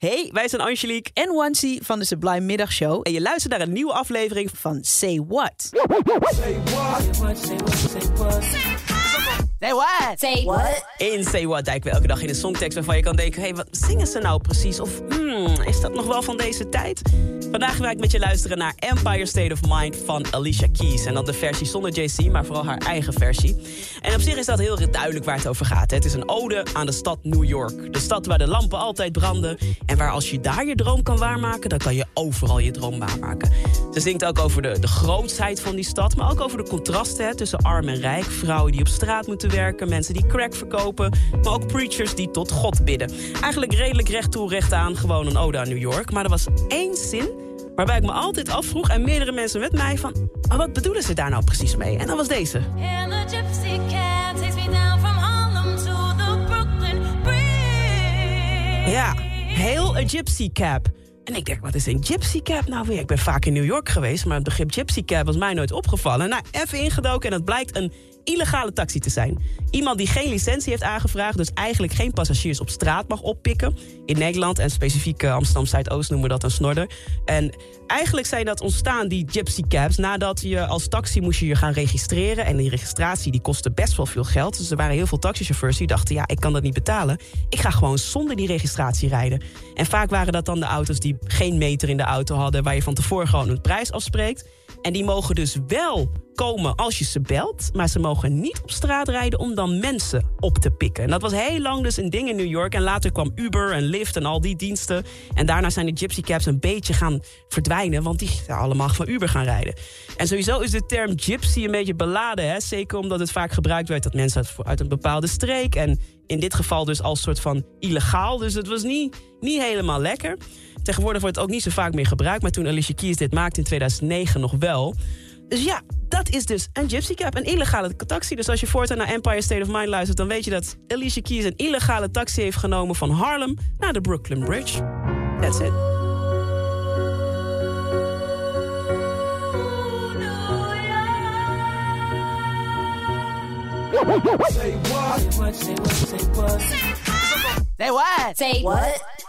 Hey, wij zijn Angelique en Wansi van de Sublime Middagshow. En je luistert naar een nieuwe aflevering van Say What. Say what? Say what? Say what? Say what? Say what? In Say What duiken we elke dag in een songtekst waarvan je kan denken... hé, hey, wat zingen ze nou precies? Of hmm, is dat nog wel van deze tijd? Vandaag ga ik met je luisteren naar Empire State of Mind van Alicia Keys. En dan de versie zonder JC, maar vooral haar eigen versie. En op zich is dat heel duidelijk waar het over gaat. Het is een ode aan de stad New York. De stad waar de lampen altijd branden. En waar als je daar je droom kan waarmaken... dan kan je overal je droom waarmaken. Ze zingt ook over de, de grootsheid van die stad... maar ook over de contrasten tussen arm en rijk. Vrouwen die op straat moeten werken, mensen die crack verkopen... maar ook preachers die tot God bidden. Eigenlijk redelijk recht toe, recht aan, gewoon een ode aan New York. Maar er was één zin waarbij ik me altijd afvroeg... en meerdere mensen met mij van... maar wat bedoelen ze daar nou precies mee? En dat was deze. Ja, heel een gypsy cab. En ik denk, wat is een gypsy cab nou weer? Ik ben vaak in New York geweest, maar het begrip gypsy cab was mij nooit opgevallen. Nou, even ingedoken en het blijkt een illegale taxi te zijn. Iemand die geen licentie heeft aangevraagd, dus eigenlijk geen passagiers op straat mag oppikken. In Nederland en specifiek uh, Amsterdam Zuidoost noemen we dat een snorder. En eigenlijk zijn dat ontstaan, die gypsy cabs, nadat je als taxi moest je je gaan registreren. En die registratie die kostte best wel veel geld. Dus er waren heel veel taxichauffeurs die dachten, ja, ik kan dat niet betalen. Ik ga gewoon zonder die registratie rijden. En vaak waren dat dan de auto's die geen meter in de auto hadden, waar je van tevoren gewoon een prijs afspreekt. En die mogen dus wel komen als je ze belt. Maar ze mogen niet op straat rijden om dan mensen op te pikken. En dat was heel lang dus een ding in New York. En later kwam Uber en Lyft en al die diensten. En daarna zijn de gypsy cabs een beetje gaan verdwijnen. Want die zijn allemaal van Uber gaan rijden. En sowieso is de term gypsy een beetje beladen. Hè? Zeker omdat het vaak gebruikt werd dat mensen uit, een bepaalde streek. En in dit geval dus als soort van illegaal. Dus het was niet, niet helemaal lekker. Tegenwoordig wordt het ook niet zo vaak meer gebruikt. Maar toen Alicia Keys dit maakte in 2009 nog wel. Dus ja, dat is dus een gypsy cab, een illegale taxi. Dus als je voortaan naar Empire State of Mind luistert... dan weet je dat Alicia Keys een illegale taxi heeft genomen... van Harlem naar de Brooklyn Bridge. That's it. Say what? Say what? Say what? Say what? Say what?